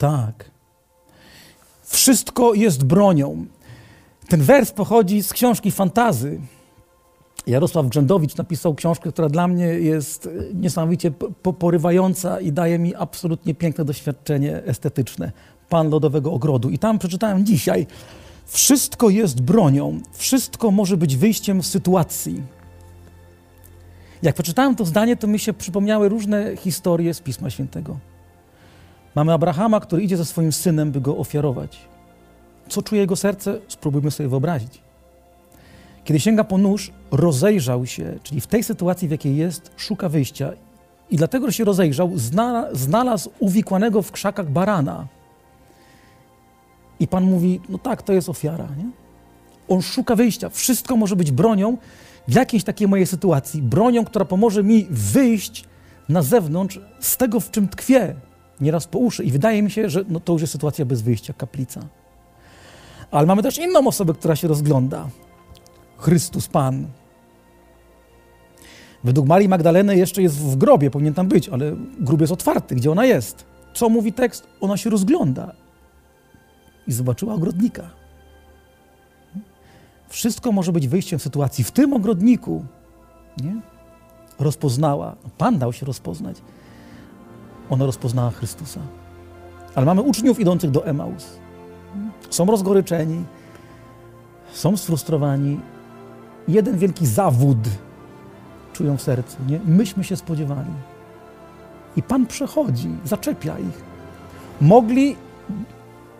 Tak. Wszystko jest bronią. Ten wers pochodzi z książki Fantazy. Jarosław Grzędowicz napisał książkę, która dla mnie jest niesamowicie porywająca i daje mi absolutnie piękne doświadczenie estetyczne. Pan Lodowego Ogrodu. I tam przeczytałem dzisiaj, wszystko jest bronią, wszystko może być wyjściem z sytuacji. Jak przeczytałem to zdanie, to mi się przypomniały różne historie z Pisma Świętego. Mamy Abrahama, który idzie ze swoim synem, by go ofiarować. Co czuje jego serce? Spróbujmy sobie wyobrazić. Kiedy sięga po nóż, rozejrzał się, czyli w tej sytuacji, w jakiej jest, szuka wyjścia. I dlatego, że się rozejrzał, znalazł uwikłanego w krzakach barana. I Pan mówi, no tak, to jest ofiara. Nie? On szuka wyjścia. Wszystko może być bronią w jakiejś takiej mojej sytuacji. Bronią, która pomoże mi wyjść na zewnątrz z tego, w czym tkwię. Nieraz po uszy. I wydaje mi się, że no, to już jest sytuacja bez wyjścia, kaplica. Ale mamy też inną osobę, która się rozgląda. Chrystus Pan. Według Marii Magdaleny jeszcze jest w grobie, powinien tam być, ale grób jest otwarty. Gdzie ona jest? Co mówi tekst? Ona się rozgląda i zobaczyła ogrodnika. Wszystko może być wyjściem z sytuacji. W tym ogrodniku nie? rozpoznała, Pan dał się rozpoznać. Ona rozpoznała Chrystusa. Ale mamy uczniów idących do Emaus. Są rozgoryczeni, są sfrustrowani. Jeden wielki zawód czują w sercu. Nie? Myśmy się spodziewali. I Pan przechodzi, zaczepia ich. Mogli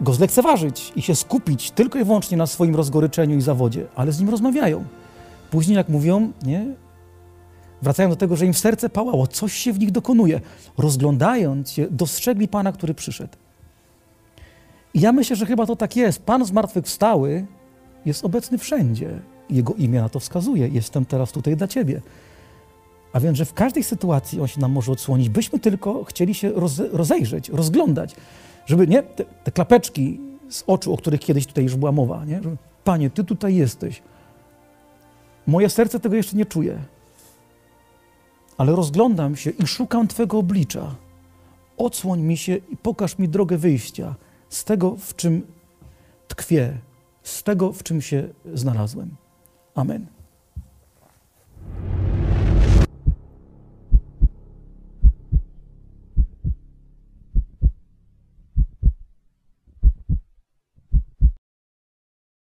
go zlekceważyć i się skupić tylko i wyłącznie na swoim rozgoryczeniu i zawodzie, ale z nim rozmawiają. Później, jak mówią, nie, wracają do tego, że im serce pałało, coś się w nich dokonuje. Rozglądając się, dostrzegli Pana, który przyszedł. I ja myślę, że chyba to tak jest. Pan zmartwychwstały jest obecny wszędzie. Jego imię na to wskazuje. Jestem teraz tutaj dla Ciebie. A więc, że w każdej sytuacji On się nam może odsłonić, byśmy tylko chcieli się rozejrzeć, rozglądać żeby nie, te, te, klapeczki z oczu, o których kiedyś tutaj już była mowa, nie? Żeby, Panie, Ty tutaj jesteś. Moje serce tego jeszcze nie czuje. Ale rozglądam się i szukam Twego oblicza. Odsłoń mi się i pokaż mi drogę wyjścia z tego, w czym tkwię, z tego, w czym się znalazłem. Amen.